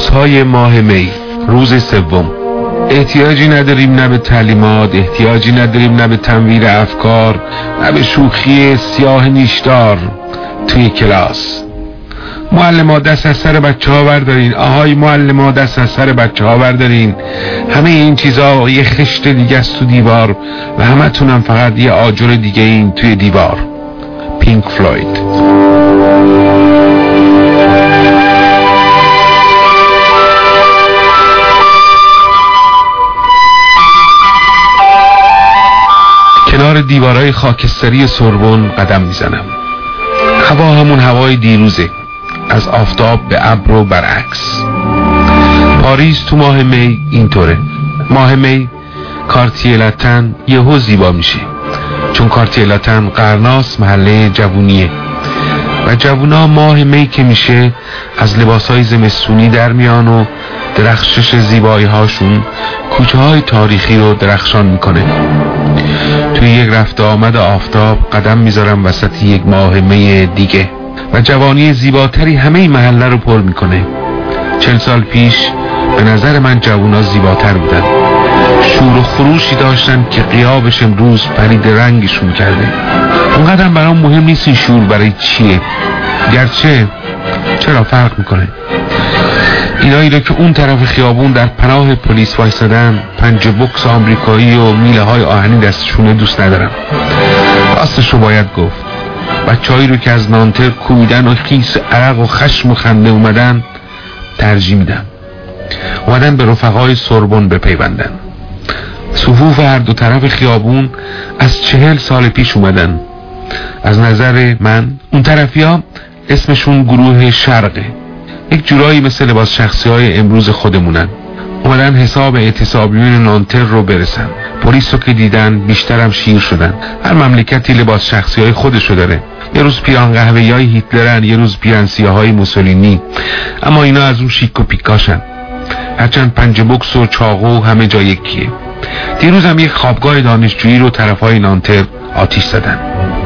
روزهای ماه می روز سوم. احتیاجی نداریم نه به تعلیمات احتیاجی نداریم نه به تنویر افکار نه به شوخی سیاه نیشدار توی کلاس. معلم ها دست از سر بچه ها بردارین. آهای معلم ها دست از سر بچه ها بردارین. همه این چیزا یه خشت دیگه است تو دیوار و همه تونم فقط یه آجر دیگه این توی دیوار. پینک فلوید. کنار دیوارای خاکستری سربون قدم می‌زنم. هوا همون هوای دیروزه. از آفتاب به ابر و برعکس. پاریس تو ماه می اینطوره. ماه می کارتیلتن یهو زیبا میشه. چون کارتیلتن قرناس محله جوونیه. و جوونا ماه می که میشه از لباس های زمستونی در میان و درخشش زیبایی هاشون کوچه های تاریخی رو درخشان می‌کنه. توی یک رفت آمد آفتاب قدم می‌ذارم وسط یک ماه می دیگه و جوانی زیباتری همه محله رو پر می‌کنه. چل سال پیش به نظر من جوونا زیباتر بودن. شور و خروشی داشتن که قیابش امروز پرید رنگشون کرده. اونقدر برام مهم نیست این شور برای چیه. گرچه چرا فرق می‌کنه. اینایی رو که اون طرف خیابون در پناه پلیس وایستدن پنج بکس آمریکایی و میله های آهنی دستشونه دوست ندارم. راستش رو باید گفت. بچههایی رو که از نانتر کویدن و خیس عرق و خشم و خنده اومدن ترجیح میدم. اومدن به رفقای سربون بپیوندن. صفوف هر دو طرف خیابون از چهل سال پیش اومدن. از نظر من اون طرفی ها اسمشون گروه شرقه. یک جورایی مثل لباس شخصی های امروز خودمونن. اومدن حساب اعتصابیون نانتر رو برسن. پلیس رو که دیدن بیشترم شیر شدن. هر مملکتی لباس شخصی های خودشو داره. یه روز پیران قهوه های هیتلرن یه روز پیران های موسولینی. اما اینا از اون شیک و پیکاشن. هرچند پنج بکس و چاقو همه جا یکیه. دیروز هم یک خوابگاه دانشجویی رو طرف های نانتر آتیش زدن.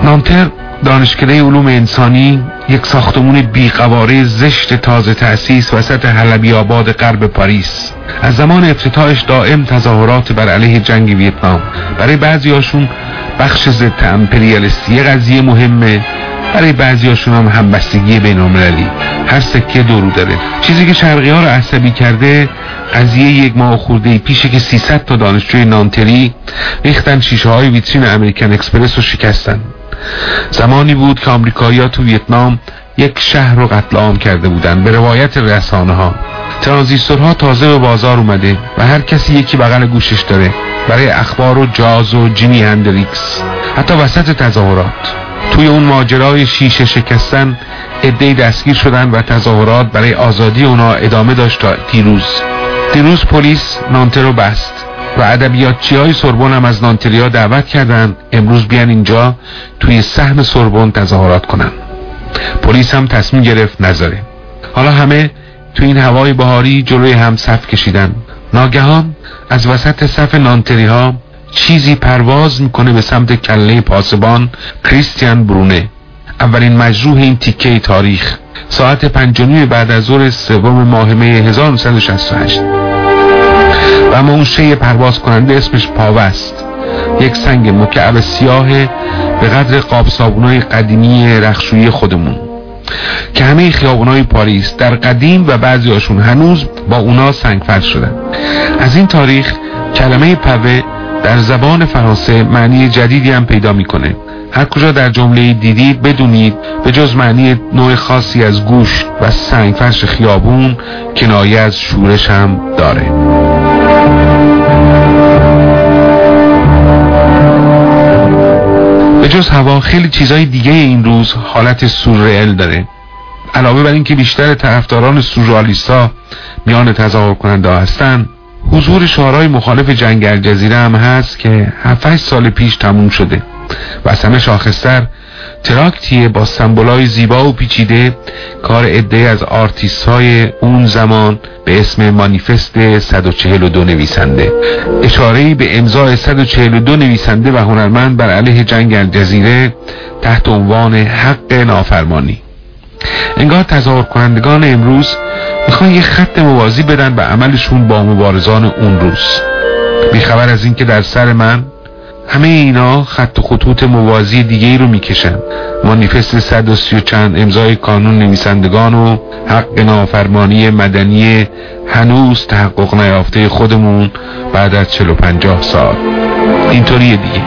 نانتر دانشکده علوم انسانی یک ساختمون بیقواره زشت تازه تأسیس وسط حلبی آباد غرب پاریس. از زمان افتتاحش دائم تظاهرات بر علیه جنگ ویتنام. برای بعضی هاشون بخش ضد امپریالیستی قضیه مهمه. برای بعضی هاشون هم همبستگی بین المللی هر سکه دورو داره. چیزی که شرقی ها رو عصبی کرده قضیه یک ماه خورده پیشه که 300 تا دانشجوی نانتری ریختن شیشه های ویترین امریکن اکسپرس رو شکستن. زمانی بود که آمریکایی‌ها تو ویتنام یک شهر رو قتل عام کرده بودن به روایت رسانه ها ترانزیستورها تازه به بازار اومده و هر کسی یکی بغل گوشش داره برای اخبار و جاز و جیمی هندریکس حتی وسط تظاهرات. توی اون ماجرای شیشه شکستن عدهای دستگیر شدن و تظاهرات برای آزادی اونا ادامه داشت تا دیروز. دیروز پلیس نانتر رو بست. و ادبیاتچی های سربون هم از نانتریا دعوت کردن امروز بیان اینجا توی سهم سربون تظاهرات کنن پلیس هم تصمیم گرفت نذاره. حالا همه تو این هوای بهاری جلوی هم صف کشیدن. ناگهان از وسط صف نانتری ها چیزی پرواز می‌کنه به سمت کله پاسبان کریستیان برونه. اولین مجروح این تیکه تاریخ. ساعت پنجمی بعد از ظهر سوم ماه می 1968 و اما اون شی پرواز کننده اسمش پاوه است یک سنگ مکعب سیاه به قدر قاب صابونای قدیمی رخشویی خودمون. که همه خیابونای پاریس در قدیم و بعضی هاشون هنوز با اونا سنگفرش شدن. از این تاریخ کلمه پوه در زبان فرانسه معنی جدیدی هم پیدا می‌کنه. هر کجا در جمله دیدید بدونید به جز معنی نوع خاصی از گوشت و سنگفرش خیابون کنایه از شورش هم داره. جز هوا خیلی چیزای دیگه این روز حالت سورئل داره. علاوه بر اینکه بیشتر طرفداران سورئالیستا میان تظاهر کننده هستن حضور شعارهای مخالف جنگ الجزیره هم هست که 7 سال پیش تموم شده و از شاخصتر تراکتیه با سمبولای زیبا و پیچیده کار عده از آرتیست های اون زمان به اسم مانیفست 142 نویسنده. اشاره به امضای 142 نویسنده و هنرمند بر علیه جنگ الجزیره تحت عنوان حق نافرمانی. انگار تظاهر کنندگان امروز می‌خوان می‌خوان یه خط موازی بدن به عملشون با مبارزان اون روز. بیخبر از اینکه در سر من همه اینا خط و خطوط موازی دیگه ای رو می‌کشن. مانیفست صد و سی و چند امضای کانون نویسندگان و حق نافرمانی مدنی هنوز تحقق نیافته خودمون بعد از چلو پنجاه سال. اینطوریه دیگه.